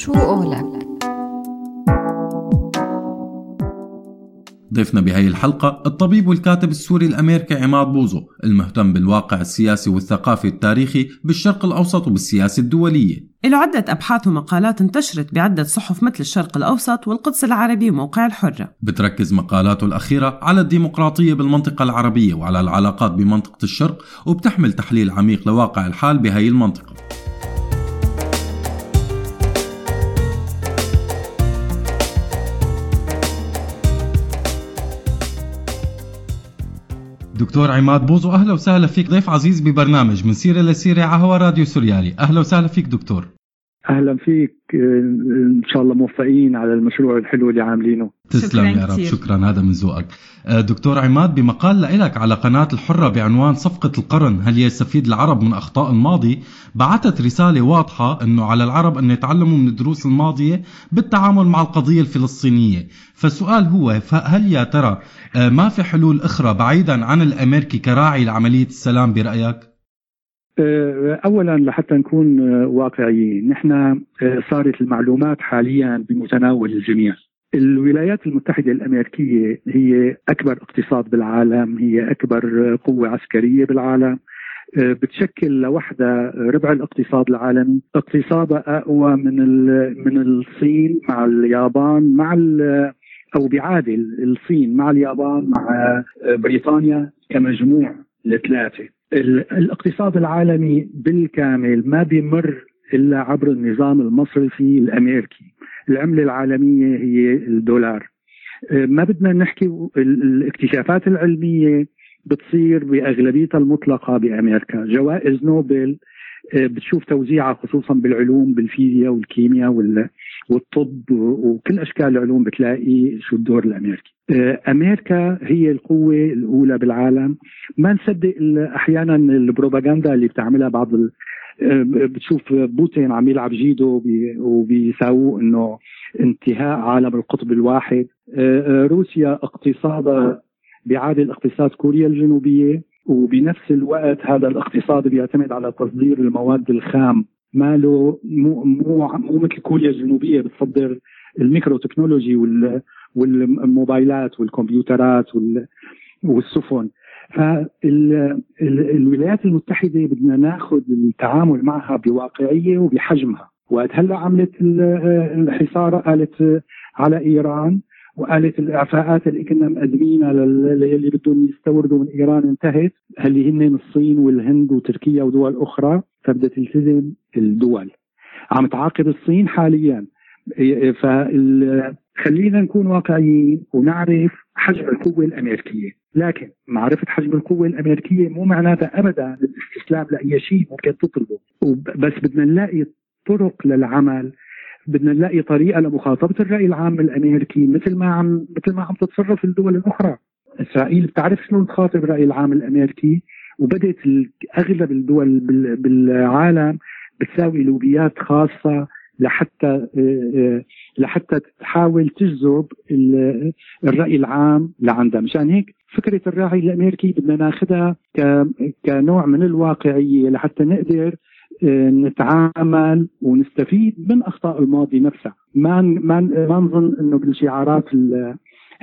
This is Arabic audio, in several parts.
شو قولك؟ ضيفنا بهي الحلقة الطبيب والكاتب السوري الأمريكي عماد بوزو المهتم بالواقع السياسي والثقافي التاريخي بالشرق الأوسط وبالسياسة الدولية. له عدة أبحاث ومقالات انتشرت بعدة صحف مثل الشرق الأوسط والقدس العربي وموقع الحرة. بتركز مقالاته الأخيرة على الديمقراطية بالمنطقة العربية وعلى العلاقات بمنطقة الشرق وبتحمل تحليل عميق لواقع الحال بهي المنطقة. دكتور عماد بوزو أهلا وسهلا فيك. ضيف عزيز ببرنامج من سيرة لسيرة على هوا راديو سوريالي. أهلا وسهلا فيك دكتور. أهلا فيك إن شاء الله موفقين على المشروع الحلو اللي عاملينه. تسلم يا رب شكرا هذا من ذوقك. آه، دكتور عماد بمقال لك على قناة الحرة بعنوان صفقة القرن هل يستفيد العرب من أخطاء الماضي؟ بعثت رسالة واضحة أنه على العرب أن يتعلموا من الدروس الماضية بالتعامل مع القضية الفلسطينية. فالسؤال هو هل يا ترى آه، ما في حلول أخرى بعيدا عن الأمريكي كراعي لعملية السلام برأيك؟ آه، اولا لحتى نكون واقعيين نحن صارت المعلومات حاليا بمتناول الجميع. الولايات المتحدة الأمريكية هي أكبر اقتصاد بالعالم هي أكبر قوة عسكرية بالعالم. آه، بتشكل لوحدها ربع الاقتصاد العالمي. اقتصادها أقوى من من الصين مع اليابان مع أو بيعادل الصين مع اليابان مع آه، بريطانيا كمجموع الثلاثة الاقتصاد العالمي بالكامل ما بيمر إلا عبر النظام المصرفي الأمريكي. العملة العالمية هي الدولار. آه، ما بدنا نحكي الاكتشافات العلمية بتصير بأغلبيتها المطلقة بأمريكا. جوائز نوبل بتشوف توزيعها خصوصا بالعلوم بالفيزياء والكيمياء والطب وكل أشكال العلوم بتلاقي شو الدور الأمريكي. آه، أمريكا هي القوة الأولى بالعالم. ما نصدق أحيانا البروباغندا اللي بتعملها بعض بتشوف بوتين عم يلعب جيدو وبيساووا إنه انتهاء عالم القطب الواحد. آه، آه، روسيا اقتصادها بيعادل اقتصاد كوريا الجنوبية. وبنفس الوقت هذا الاقتصاد بيعتمد على تصدير المواد الخام. ما له مو مو مو مثل كوريا الجنوبية بتصدر الميكرو تكنولوجي والموبايلات والكمبيوترات والسفن. فالولايات المتحدة بدنا ناخذ التعامل معها بواقعية وبحجمها. وقت هلأ عملت الحصار قالت على إيران وقالت الإعفاءات اللي كنا مقدمينها للي بدهم يستوردوا من إيران انتهت اللي هن الصين والهند وتركيا ودول أخرى فبدها تلتزم الدول. عم تعاقب الصين حاليا. فخلينا نكون واقعيين ونعرف حجم القوة الأمريكية. لكن معرفة حجم القوة الأمريكية مو معناتها أبدا الاستسلام لأي شيء ممكن تطلبه. بس بدنا نلاقي طرق للعمل بدنا نلاقي طريقة لمخاطبة الرأي العام الأمريكي مثل ما عم مثل ما عم تتصرف الدول الأخرى. إسرائيل بتعرف شلون تخاطب الرأي العام الأمريكي وبدأت أغلب الدول بالعالم بتساوي لوبيات خاصة لحتى آه، آه، لحتى تحاول تجذب الرأي العام لعندها. مشان هيك فكرة الراعي الأمريكي بدنا ناخذها كنوع من الواقعية لحتى نقدر نتعامل ونستفيد من أخطاء الماضي نفسها ما ما ما نظن إنه بالشعارات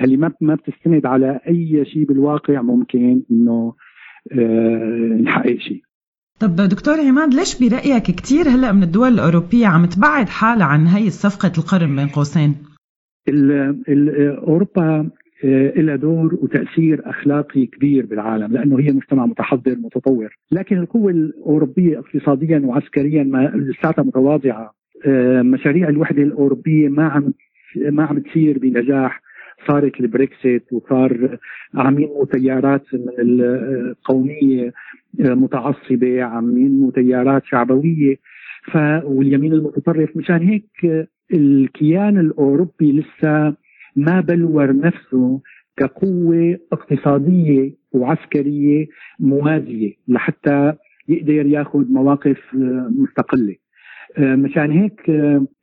اللي ما ما بتستند على أي شيء بالواقع ممكن إنه نحقق شيء طب دكتور عماد ليش برأيك كثير هلأ من الدول الأوروبية عم تبعد حالها عن هي صفقة القرن بين قوسين؟ أوروبا آه، لها دور وتأثير أخلاقي كبير بالعالم لأنه هي مجتمع متحضر متطور. لكن القوة الأوروبية اقتصاديا وعسكريا لساتها متواضعة. آه، مشاريع الوحدة الأوروبية ما عم ما عم تسير بنجاح. صارت البريكسيت وصار عم ينمو تيارات من القومية متعصبة عم ينمو تيارات شعبوية. ف واليمين المتطرف مشان هيك الكيان الأوروبي لسه ما بلور نفسه كقوة اقتصادية وعسكرية موازية لحتى يقدر ياخذ مواقف مستقلة. مشان هيك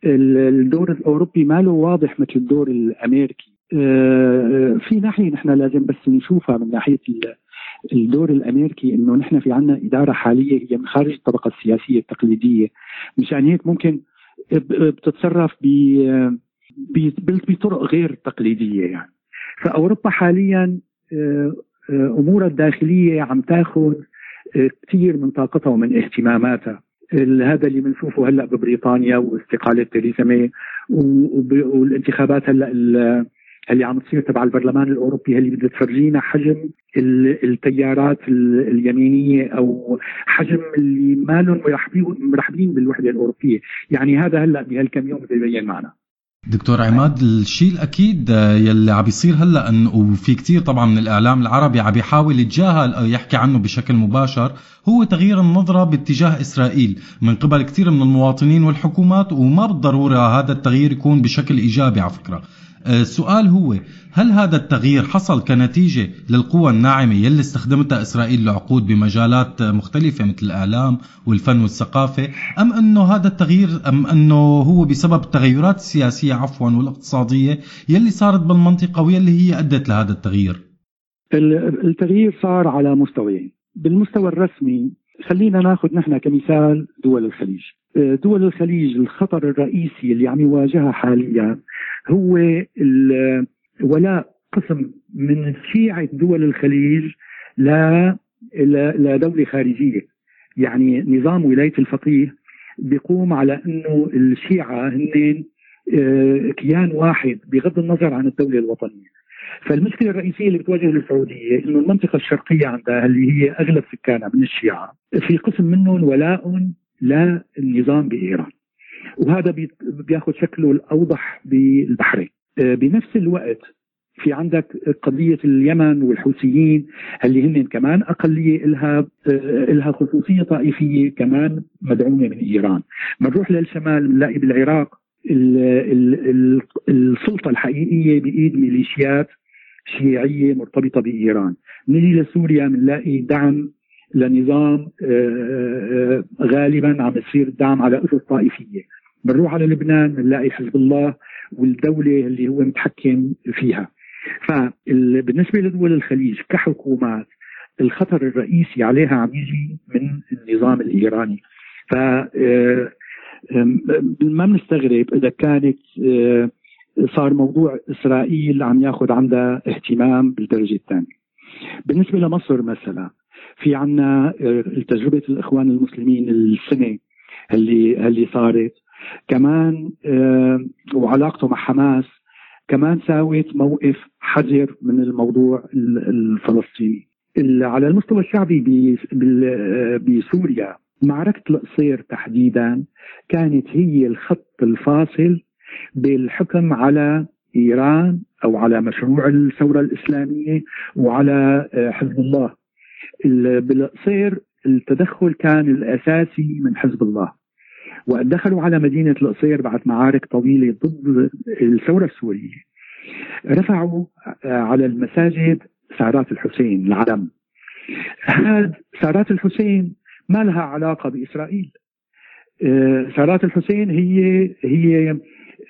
الدور الأوروبي ما له واضح مثل الدور الأمريكي. آه، في ناحية نحن لازم بس نشوفها من ناحية الدور الأمريكي إنه نحن في عنا إدارة حالية هي من خارج الطبقة السياسية التقليدية. مشان هيك ممكن بتتصرف بطرق غير تقليدية يعني. فأوروبا حاليا أمورها الداخلية عم تاخذ كثير من طاقتها ومن اهتماماتها. هذا اللي بنشوفه هلأ ببريطانيا واستقالة تيريزا ماي والانتخابات هلأ اللي عم تصير تبع البرلمان الأوروبي اللي بدها تفرجينا حجم التيارات اليمينية أو حجم اللي ما لهم مرحبين بالوحده الأوروبية، يعني هذا هلأ بهالكم يوم بده يبين معنا. دكتور عماد الشيء الأكيد يلي عم بيصير هلأ وفي كثير طبعا من الإعلام العربي عم بيحاول يتجاهل أو يحكي عنه بشكل مباشر هو تغيير النظرة باتجاه إسرائيل. من قبل كثير من المواطنين والحكومات وما بالضرورة هذا التغيير يكون بشكل إيجابي على فكرة. السؤال هو هل هذا التغيير حصل كنتيجة للقوى الناعمة يلي استخدمتها إسرائيل لعقود بمجالات مختلفة مثل الإعلام والفن والثقافة؟ أم أنه هذا التغيير أم أنه هو بسبب التغيرات السياسية عفوا والاقتصادية يلي صارت بالمنطقة ويلي هي أدت لهذا التغيير؟ التغيير صار على مستويين. بالمستوى الرسمي خلينا ناخذ نحن كمثال دول الخليج. دول الخليج الخطر الرئيسي اللي عم يواجهها حاليا هو ولاء قسم من شيعة دول الخليج لا لدولة خارجية. يعني نظام ولاية الفقيه بيقوم على إنه الشيعة هن آه، كيان واحد بغض النظر عن الدولة الوطنية. فالمشكلة الرئيسية اللي بتواجه السعودية إنه المنطقة الشرقية عندها اللي هي أغلب سكانها من الشيعة. في قسم منهم ولاء للنظام بإيران. وهذا بياخذ شكله الأوضح بالبحرين. آه، بنفس الوقت في عندك قضية اليمن والحوثيين اللي هن كمان أقلية إلها آه، إلها خصوصية طائفية كمان مدعومة من إيران. بنروح للشمال بنلاقي بالعراق السلطة الحقيقية بإيد ميليشيات شيعية مرتبطة بإيران. نجي لسوريا بنلاقي دعم لنظام آه، غالبا عم يصير الدعم على أسس طائفية. بنروح على لبنان بنلاقي حزب الله والدولة اللي هو متحكم فيها. فبالنسبة لدول الخليج كحكومات الخطر الرئيسي عليها عم يجي من النظام الإيراني. ف آه، ما بنستغرب إذا كانت آه، صار موضوع إسرائيل عم ياخذ عندها اهتمام بالدرجة الثانية. بالنسبة لمصر مثلا في عنا آه، تجربة الإخوان المسلمين السنة اللي اللي صارت. كمان آه، وعلاقته مع حماس كمان ساوت موقف حذر من الموضوع الفلسطيني. على المستوى الشعبي آه، بسوريا معركة القصير تحديدا كانت هي الخط الفاصل بالحكم على إيران أو على مشروع الثورة الإسلامية وعلى حزب الله. بالقصير التدخل كان الأساسي من حزب الله. ودخلوا على مدينة القصير بعد معارك طويلة ضد الثورة السورية. رفعوا على المساجد سعرات الحسين العلم. هذا سعرات الحسين ما لها علاقة بإسرائيل. سعرات الحسين هي هي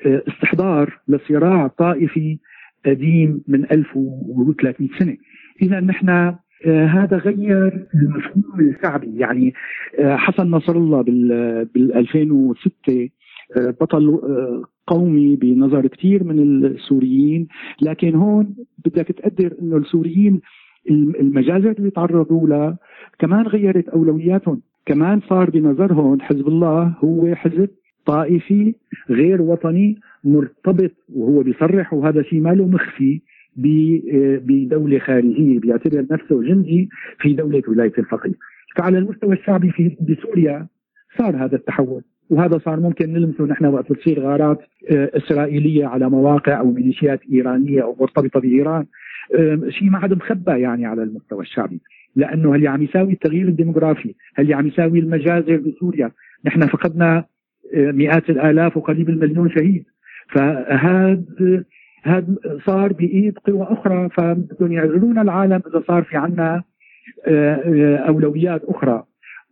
استحضار لصراع طائفي قديم من 1300 سنة. إذا نحن آه، هذا غير المفهوم الشعبي. يعني آه، حسن نصر الله بال 2006 آه، بطل قومي بنظر كثير من السوريين. لكن هون بدك تقدر إنه السوريين المجازر اللي تعرضوا لها كمان غيرت أولوياتهم. كمان صار بنظرهم حزب الله هو حزب طائفي غير وطني مرتبط وهو بيصرح وهذا شيء ما له مخفي. بدولة خارجية بيعتبر نفسه جندي في دولة ولاية الفقيه. فعلى المستوى الشعبي في بسوريا صار هذا التحول وهذا صار ممكن نلمسه نحن وقت تصير غارات آه، إسرائيلية على مواقع أو ميليشيات إيرانية أو مرتبطة بإيران. شيء ما عاد مخبى يعني على المستوى الشعبي. لأنه اللي عم يساوي التغيير الديموغرافي اللي عم يساوي المجازر بسوريا؟ نحن فقدنا آه، مئات الآلاف وقريب المليون شهيد. فهذا هذا صار بإيد قوى أخرى فبدهم يعزلون العالم إذا صار في عنا آه، آه، أولويات أخرى.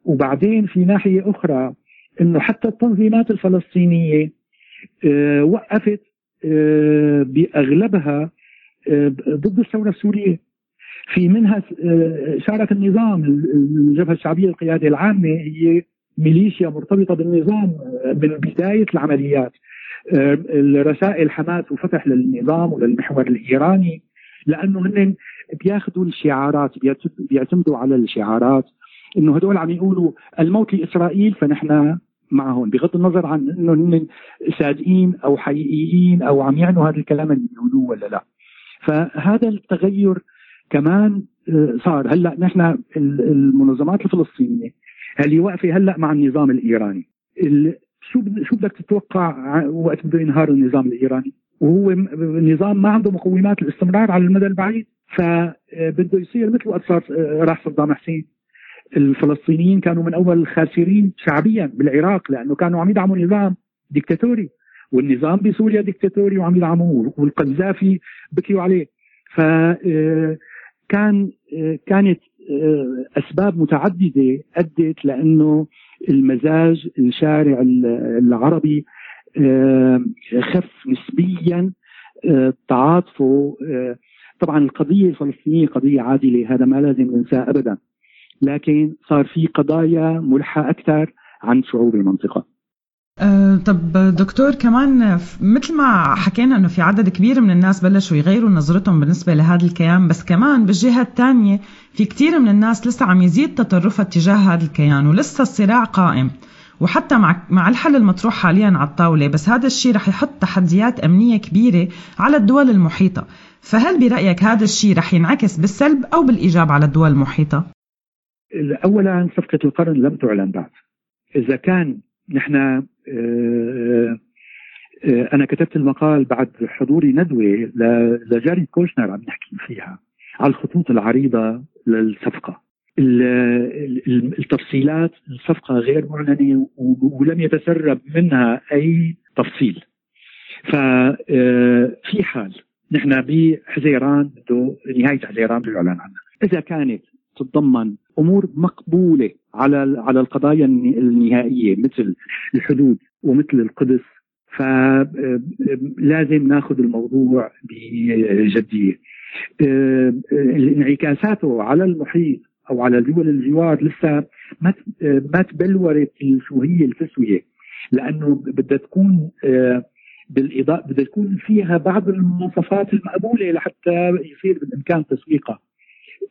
وبعدين في ناحية أخرى إنه حتى التنظيمات الفلسطينية آه، وقفت بأغلبها ضد الثورة السورية. في منها شارك النظام الجبهة الشعبية القياده العامة هي ميليشيا مرتبطة بالنظام من بداية العمليات. رسائل حماس وفتح للنظام وللمحور الإيراني لأنه هن بياخذوا الشعارات بيعتمدوا على الشعارات إنه هدول عم يقولوا الموت لإسرائيل فنحن معهم بغض النظر عن إنه هن صادقين أو حقيقيين أو عم يعنوا هذا الكلام اللي بيقولوه ولا لا. فهذا التغير كمان آه، صار. هلأ نحن المنظمات الفلسطينية اللي واقفة هلأ مع النظام الإيراني. شو شو بدك تتوقع وقت بده ينهار النظام الإيراني؟ وهو نظام ما عنده مقومات الاستمرار على المدى البعيد فبده يصير مثل وقت صار آه، راح صدام حسين. الفلسطينيين كانوا من أول الخاسرين شعبيا بالعراق لأنه كانوا عم يدعموا نظام ديكتاتوري والنظام بسوريا ديكتاتوري وعم يدعموه والقذافي بكيوا عليه. ف آه، كان آه، كانت أسباب متعددة أدت لأنه المزاج الشارع العربي خف نسبيا تعاطفه طبعا القضية الفلسطينية قضية عادلة هذا ما لازم ننساه ابدا لكن صار في قضايا ملحة أكثر عن شعوب المنطقة. أه طب دكتور كمان مثل ما حكينا إنه في عدد كبير من الناس بلشوا يغيروا نظرتهم بالنسبة لهذا الكيان بس كمان بالجهة الثانية في كثير من الناس لسه عم يزيد تطرفها تجاه هذا الكيان ولسه الصراع قائم. وحتى مع مع الحل المطروح حاليا على الطاولة بس هذا الشيء رح يحط تحديات أمنية كبيرة على الدول المحيطة. فهل برأيك هذا الشيء رح ينعكس بالسلب أو بالإيجاب على الدول المحيطة؟ اولا صفقة القرن لم تعلن بعد. إذا كان نحن آه، آه، أنا كتبت المقال بعد حضوري ندوة لجاري كوشنر عم نحكي فيها على الخطوط العريضة للصفقة. التفصيلات الصفقة غير معلنة ولم يتسرب منها أي تفصيل. ففي آه، حال نحن بحزيران بده نهاية حزيران بده يعلن عنها. إذا كانت تتضمن أمور مقبولة على على القضايا النهائية مثل الحدود ومثل القدس. فلازم ناخذ الموضوع بجدية. انعكاساته على المحيط أو على دول الجوار لسه ما ما تبلورت شو هي التسويه لأنه بدها تكون بالاضاءه بدها تكون فيها بعض المواصفات المقبولة لحتى يصير بالإمكان تسويقها.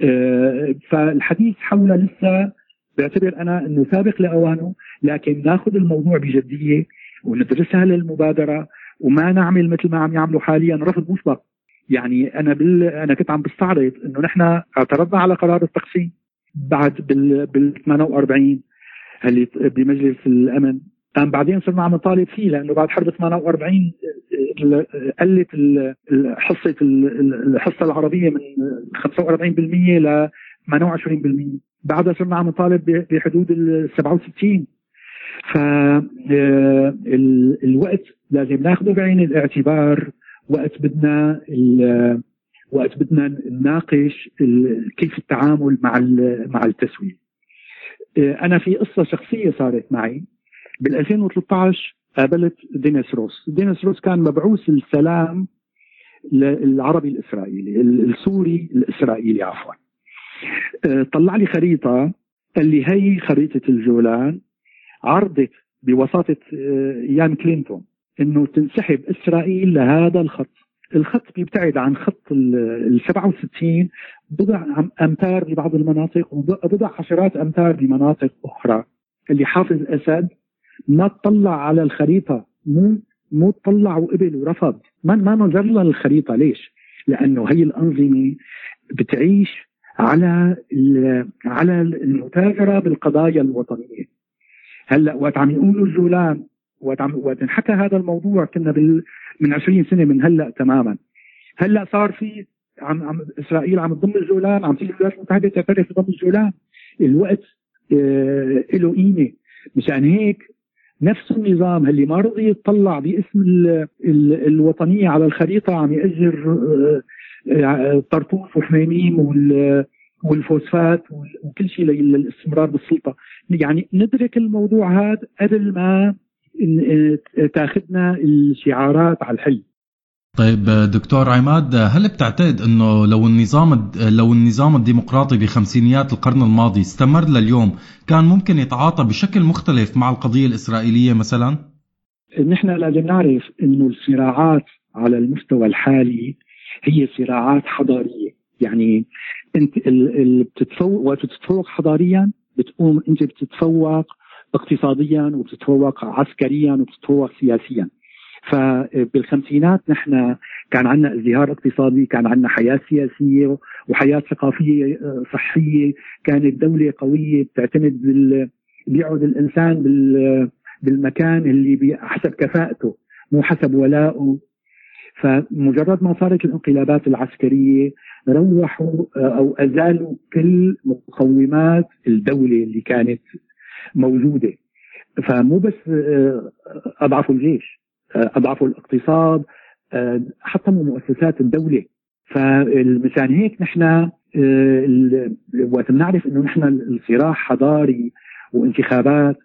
آه، فالحديث حولها لسه بعتبر أنا إنه سابق لأوانه لكن ناخذ الموضوع بجدية وندرسها للمبادرة وما نعمل مثل ما عم يعملوا حاليا رفض مسبق. يعني أنا بال... أنا كنت عم بستعرض إنه نحن اعترضنا على قرار التقسيم بعد بال بال 48 اللي بمجلس الأمن. قام بعدين صرنا عم نطالب فيه لأنه بعد حرب 48 قلت حصة الحصة العربية من 45% ل 28% بعدها صرنا عم نطالب بحدود ال 67 فالوقت لازم ناخذه بعين الاعتبار. وقت بدنا وقت بدنا نناقش كيف التعامل مع مع التسويه أنا في قصة شخصية صارت معي. بال 2013 قابلت دينيس روس. دينيس روس كان مبعوث السلام العربي الإسرائيلي السوري الإسرائيلي عفوا. آه، طلع لي خريطة قال لي هي خريطة الجولان عرضت بوساطة آه، أيام كلينتون إنه تنسحب إسرائيل لهذا الخط. الخط بيبتعد عن خط ال 67 بضع امتار ببعض المناطق وبضع عشرات امتار بمناطق أخرى. اللي حافظ أسد ما تطلع على الخريطة مو مو تطلع وقبل ورفض. ما ما نظر لها الخريطه ليش؟ لأنه هي الأنظمة بتعيش على على المتاجرة بالقضايا الوطنية. هلأ وقت عم يقولوا الجولان وقت عم وقت انحكى هذا الموضوع كنا بال من 20 سنة من هلأ تماما. هلأ صار في عم, عم إسرائيل عم تضم الجولان عم تيجي الولايات المتحدة تعترف بضم الجولان الوقت آه له قيمة. مشان هيك نفس النظام اللي ما رضي يطلع باسم ال ال الوطنية على الخريطة عم يأجر آه، طرطوف وحميميم والفوسفات وكل شيء للاستمرار بالسلطة يعني ندرك الموضوع هذا قبل ما تاخذنا الشعارات على الحل طيب دكتور عماد هل بتعتقد إنه لو النظام لو النظام الديمقراطي بخمسينيات القرن الماضي استمر لليوم كان ممكن يتعاطى بشكل مختلف مع القضية الإسرائيلية مثلا؟ نحن لازم نعرف إنه الصراعات على المستوى الحالي هي صراعات حضارية، يعني انت اللي بتتفوق وقت بتتفوق حضاريا بتقوم انت بتتفوق اقتصاديا وبتتفوق عسكريا وبتتفوق سياسيا. فبالخمسينات نحن كان عندنا ازدهار اقتصادي كان عندنا حياة سياسية وحياة ثقافية آه، صحية. كانت دولة قوية بتعتمد بال... بيقعد الإنسان بال... بالمكان اللي حسب كفاءته. مو حسب ولائه فمجرد ما صارت الانقلابات العسكرية روحوا آه، أو أزالوا كل مقومات الدولة اللي كانت موجودة. فمو بس آه، أضعفوا الجيش أضعفوا الاقتصاد آه، حتى مؤسسات الدولة. فمشان هيك نحن آه، وقت بنعرف إنه نحن الصراع حضاري وانتخابات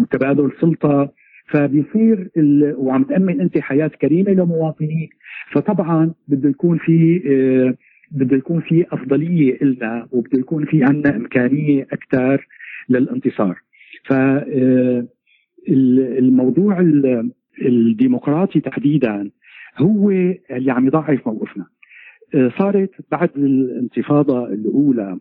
وتبادل سلطة فبيصير وعم تأمن أنت حياة كريمة لمواطنيك. فطبعا بده يكون في آه، بده يكون في أفضلية لنا وبده يكون في عندنا إمكانية أكثر للانتصار. ف الموضوع الديمقراطي تحديدا هو اللي عم يضعف موقفنا. آه، صارت بعد الانتفاضة الأولى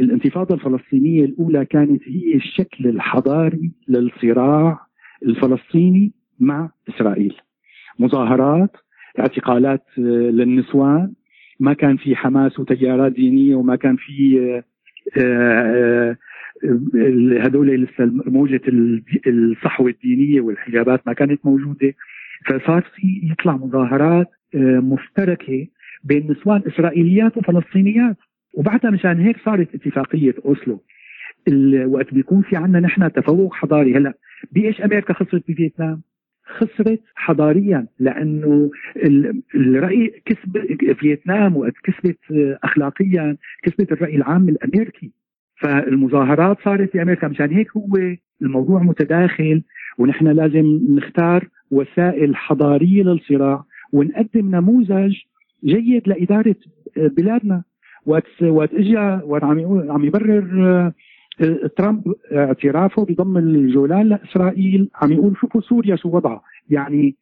الانتفاضة الفلسطينية الأولى كانت هي الشكل الحضاري للصراع الفلسطيني مع إسرائيل. مظاهرات اعتقالات آه، للنسوان. ما كان في حماس وتيارات دينية وما كان في آه، هذول لسه موجه الصحوة الدينية والحجابات ما كانت موجودة. فصار في يطلع مظاهرات آه، مشتركة بين نسوان إسرائيليات وفلسطينيات. وبعدها مشان هيك صارت اتفاقية أوسلو. وقت بيكون في عندنا نحن تفوق حضاري. هلا بإيش أمريكا خسرت بفيتنام؟ خسرت حضاريا لأنه الرأي كسب فيتنام وقت كسبت اخلاقيا كسبت الرأي العام الأمريكي. فالمظاهرات صارت في أمريكا. مشان هيك هو الموضوع متداخل ونحن لازم نختار وسائل حضارية للصراع ونقدم نموذج جيد لإدارة بلادنا. وقت وقت اجى وقت عم عم يبرر ترامب اعترافه بضم الجولان لإسرائيل عم يقول شوفوا سوريا شو وضعها. يعني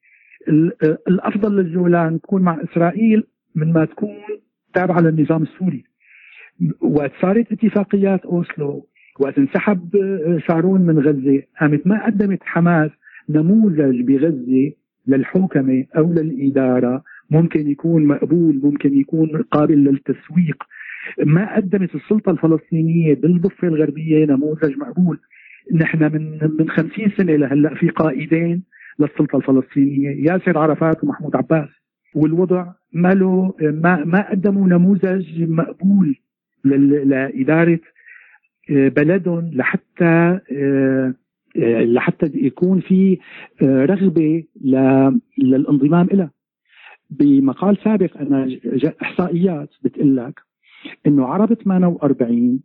الأفضل للجولان تكون مع إسرائيل من ما تكون تابعة للنظام السوري. وقت صارت اتفاقيات أوسلو وقت انسحب شارون من غزة قامت ما قدمت حماس نموذج بغزة للحوكمة أو للإدارة. ممكن يكون مقبول ممكن يكون قابل للتسويق. ما قدمت السلطة الفلسطينية بالضفه الغربية نموذج مقبول. نحن من من 50 سنة لهلأ في قائدين للسلطة الفلسطينية. ياسر عرفات ومحمود عباس. والوضع ما له ما ما قدموا نموذج مقبول لإدارة آه، بلدهم لحتى آه، آه، لحتى يكون في رغبة للانضمام لها بمقال سابق أنا إحصائيات بتقول لك إنه عرب 48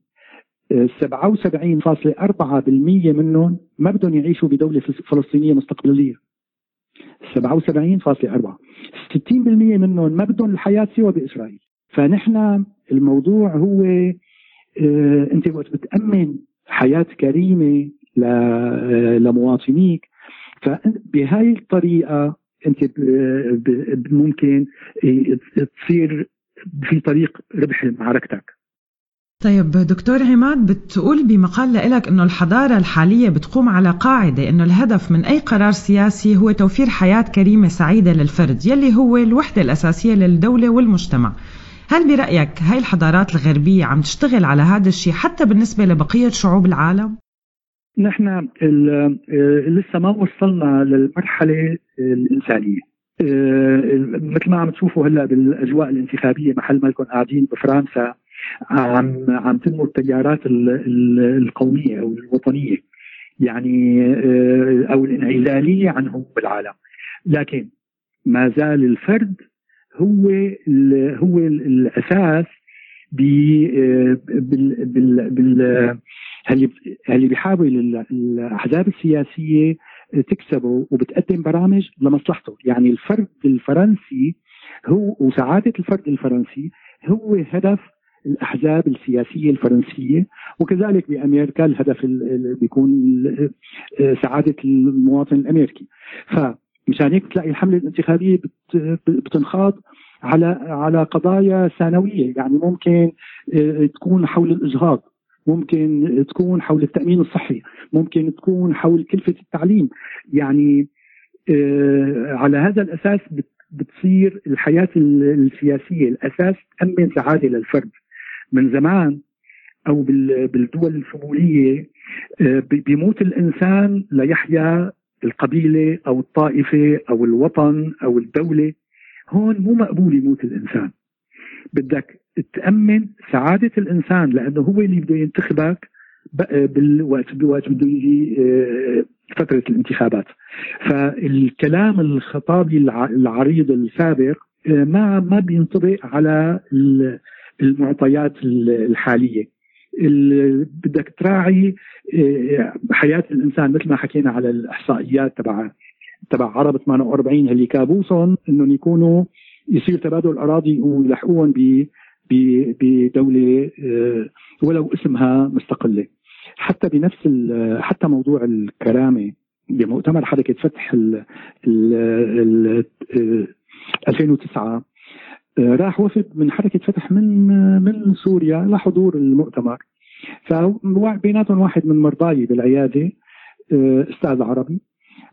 77.4% منهم ما بدهم يعيشوا بدولة فلسطينية مستقبلية. 77.4 60% منهم ما بدهم الحياة سوى بإسرائيل. فنحن الموضوع هو آه، أنت وقت بتأمن حياة كريمة آه، لمواطنيك فبهاي الطريقة أنت ممكن تصير في طريق ربح معركتك. طيب دكتور عماد بتقول بمقال لك إنه الحضارة الحالية بتقوم على قاعدة إنه الهدف من أي قرار سياسي هو توفير حياة كريمة سعيدة للفرد يلي هو الوحدة الأساسية للدولة والمجتمع. هل برأيك هاي الحضارات الغربية عم تشتغل على هذا الشيء حتى بالنسبة لبقية شعوب العالم؟ نحن لسه ما وصلنا للمرحلة الإنسانية. مثل ما عم تشوفوا هلا بالأجواء الانتخابية محل ما لكم قاعدين بفرنسا عم عم تنمو التيارات القومية أو الوطنية يعني آه، أو الانعزالية عنهم بالعالم. لكن ما زال الفرد هو هو الأساس بال بال بال اللي بيحاول الأحزاب السياسية تكسبه وبتقدم برامج لمصلحته. يعني الفرد الفرنسي هو وسعادة الفرد الفرنسي هو هدف الأحزاب السياسية الفرنسية وكذلك بأمريكا الهدف بيكون سعادة المواطن الأمريكي. فمشان هيك تلاقي الحملة الانتخابية بتنخاض على على قضايا ثانوية. يعني ممكن آه، تكون حول الاجهاض ممكن تكون حول التأمين الصحي ممكن تكون حول كلفة التعليم. يعني آه، على هذا الأساس بتصير الحياة السياسية الأساس تأمن سعادة للفرد. من زمان أو بالدول الشموليه آه، بيموت الإنسان ليحيا القبيلة أو الطائفة أو الوطن أو الدولة. هون مو مقبول يموت الإنسان. بدك تأمن سعادة الإنسان لأنه هو اللي بده ينتخبك بالوقت بالوقت بده يجي آه، فترة الانتخابات. فالكلام الخطابي العريض السابق آه، ما ما بينطبق على المعطيات الحالية. بدك تراعي آه، حياة الإنسان مثل ما حكينا على الإحصائيات تبع تبع عرب 48 اللي كابوسهم إنهم يكونوا يصير تبادل أراضي ويلحقوهم بدولة آه، ولو اسمها مستقلة. حتى بنفس حتى موضوع الكرامة بمؤتمر حركة فتح ال ال 2009 آه، راح وفد من حركة فتح من من سوريا لحضور المؤتمر. فبيناتهم واحد من مرضاي بالعيادة آه، أستاذ عربي.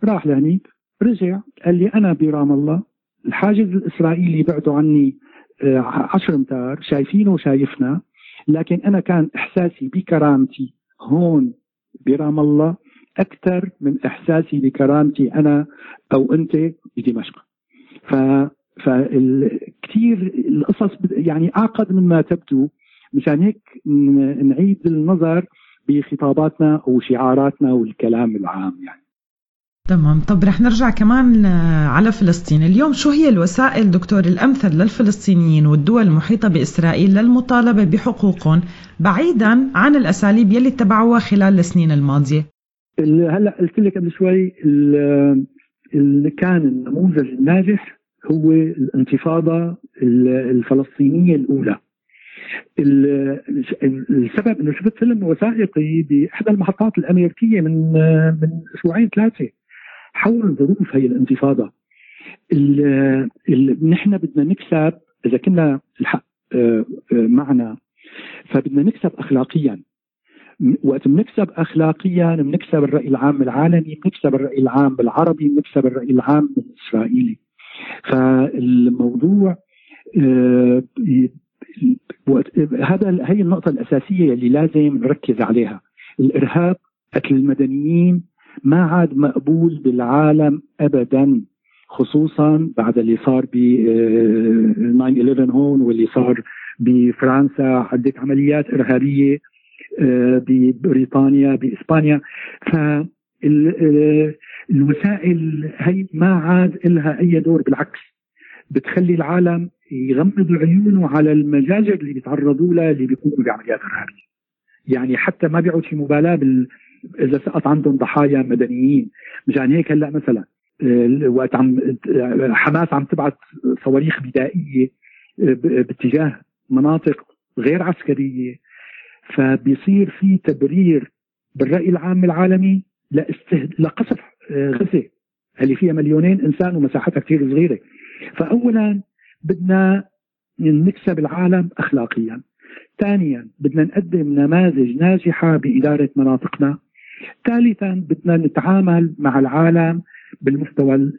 راح لهنيك رجع قال لي أنا برام الله الحاجز الإسرائيلي بعده عني 10 آه، امتار شايفينه وشايفنا لكن أنا كان إحساسي بكرامتي هون برام الله أكثر من إحساسي بكرامتي أنا أو أنت بدمشق. ف فكثير القصص يعني أعقد مما تبدو مشان هيك نعيد النظر بخطاباتنا وشعاراتنا والكلام العام يعني. تمام. طب رح نرجع كمان على فلسطين. اليوم شو هي الوسائل دكتور الأمثل للفلسطينيين والدول المحيطة بإسرائيل للمطالبة بحقوقهم بعيدا عن الأساليب يلي اتبعوها خلال السنين الماضية؟ هلأ قلت لك قبل شوي اللي كان النموذج الناجح هو الانتفاضة الفلسطينية الأولى. السبب إنه شفت فيلم وثائقي بإحدى المحطات الأمريكية من من أسبوعين ثلاثة. حول ظروف هي الانتفاضة. نحن بدنا نكسب إذا كنا الحق آه، آه، معنا. فبدنا نكسب اخلاقيا. وقت بنكسب اخلاقيا بنكسب الرأي العام العالمي بنكسب الرأي العام بالعربي بنكسب الرأي العام الاسرائيلي فالموضوع آه، هذا هي النقطة الأساسية اللي لازم نركز عليها. الإرهاب قتل المدنيين ما عاد مقبول بالعالم أبدا خصوصا بعد اللي صار ب 9/11 آه، هون واللي صار بفرنسا عدة عمليات إرهابية آه، ببريطانيا بإسبانيا. ف الوسائل هي ما عاد لها أي دور بالعكس بتخلي العالم يغمض عيونه على المجازر اللي بيتعرضوا لها اللي بيقوموا بعمليات إرهابية. يعني حتى ما بيعود في مبالاة بال إذا سقط عندهم ضحايا مدنيين. مشان هيك هلأ مثلا آه، وقت عم حماس عم تبعث صواريخ بدائية آه، باتجاه مناطق غير عسكرية. فبيصير في تبرير بالرأي العام العالمي لاستهد... لقصف آه، غزة اللي فيها مليونين إنسان ومساحتها كثير صغيرة. فاولا بدنا نكسب العالم اخلاقيا. ثانيا بدنا نقدم نماذج ناجحة بإدارة مناطقنا. ثالثا بدنا نتعامل مع العالم بالمستوى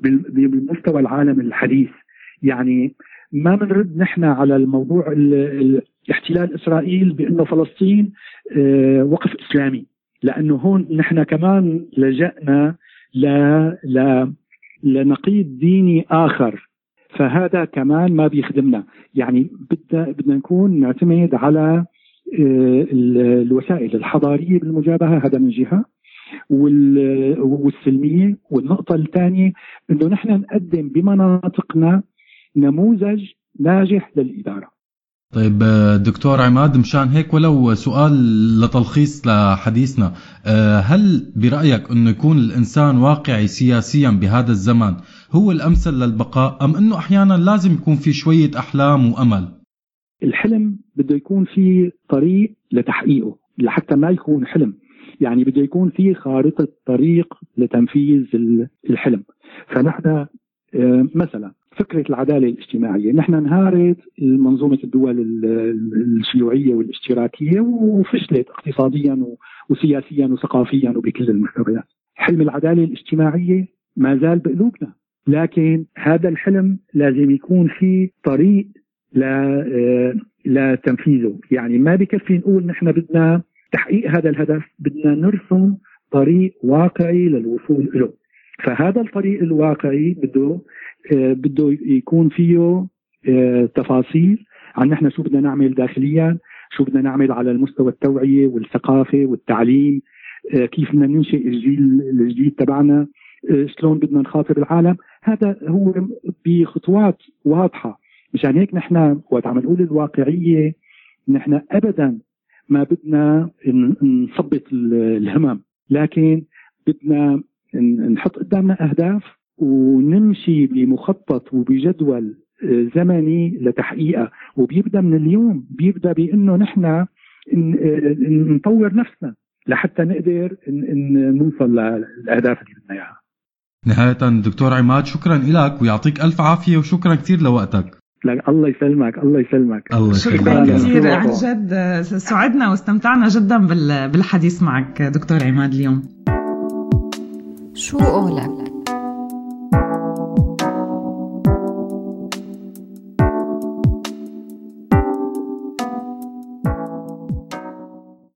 بالمستوى العالم الحديث. يعني ما بنرد نحن على الموضوع احتلال إسرائيل بأنه فلسطين آه، وقف إسلامي. لأنه هون نحن كمان لجأنا ل ل لنقيض ديني آخر. فهذا كمان ما بيخدمنا. يعني بدنا بدنا نكون نعتمد على الوسائل الحضارية بالمجابهة هذا من جهة. والسلمية. والنقطة الثانية إنه نحن نقدم بمناطقنا نموذج ناجح للإدارة. طيب دكتور عماد مشان هيك ولو سؤال لتلخيص لحديثنا. هل برأيك أنه يكون الإنسان واقعي سياسيا بهذا الزمن هو الأمثل للبقاء أم أنه أحيانا لازم يكون في شوية أحلام وأمل؟ الحلم بده يكون في طريق لتحقيقه لحتى ما يكون حلم. يعني بده يكون في خارطة طريق لتنفيذ الحلم. فنحن آه، مثلا فكرة العدالة الاجتماعية. نحن انهارت منظومة الدول الشيوعية والاشتراكية وفشلت اقتصاديا وسياسيا وثقافيا وبكل المستويات. حلم العدالة الاجتماعية ما زال بقلوبنا. لكن هذا الحلم لازم يكون في طريق آه، لتنفيذه يعني ما بكفي نقول نحن بدنا تحقيق هذا الهدف بدنا نرسم طريق واقعي للوصول له فهذا الطريق الواقعي بده آه، بده يكون فيه آه، تفاصيل عن نحن شو بدنا نعمل داخليا شو بدنا نعمل على المستوى التوعية والثقافة والتعليم آه، كيف بدنا ننشئ الجيل الجديد تبعنا شلون بدنا نخاطب العالم. هذا هو بخطوات واضحة. مشان هيك نحن وقت عم نقول الواقعية نحن أبدا ما بدنا نثبط الهمم لكن بدنا نحط قدامنا أهداف ونمشي بمخطط وبجدول آه، زمني لتحقيقها. وبيبدأ من اليوم بيبدأ بإنه نحن نطور نفسنا لحتى نقدر نوصل للأهداف اللي بدنا إياها. نهاية دكتور عماد شكرا لك ويعطيك ألف عافية وشكرا كثير لوقتك. لك الله يسلمك الله يسلمك. الله شكرا كثير عن جد سعدنا واستمتعنا جدا بالحديث معك دكتور عماد اليوم. شو قولك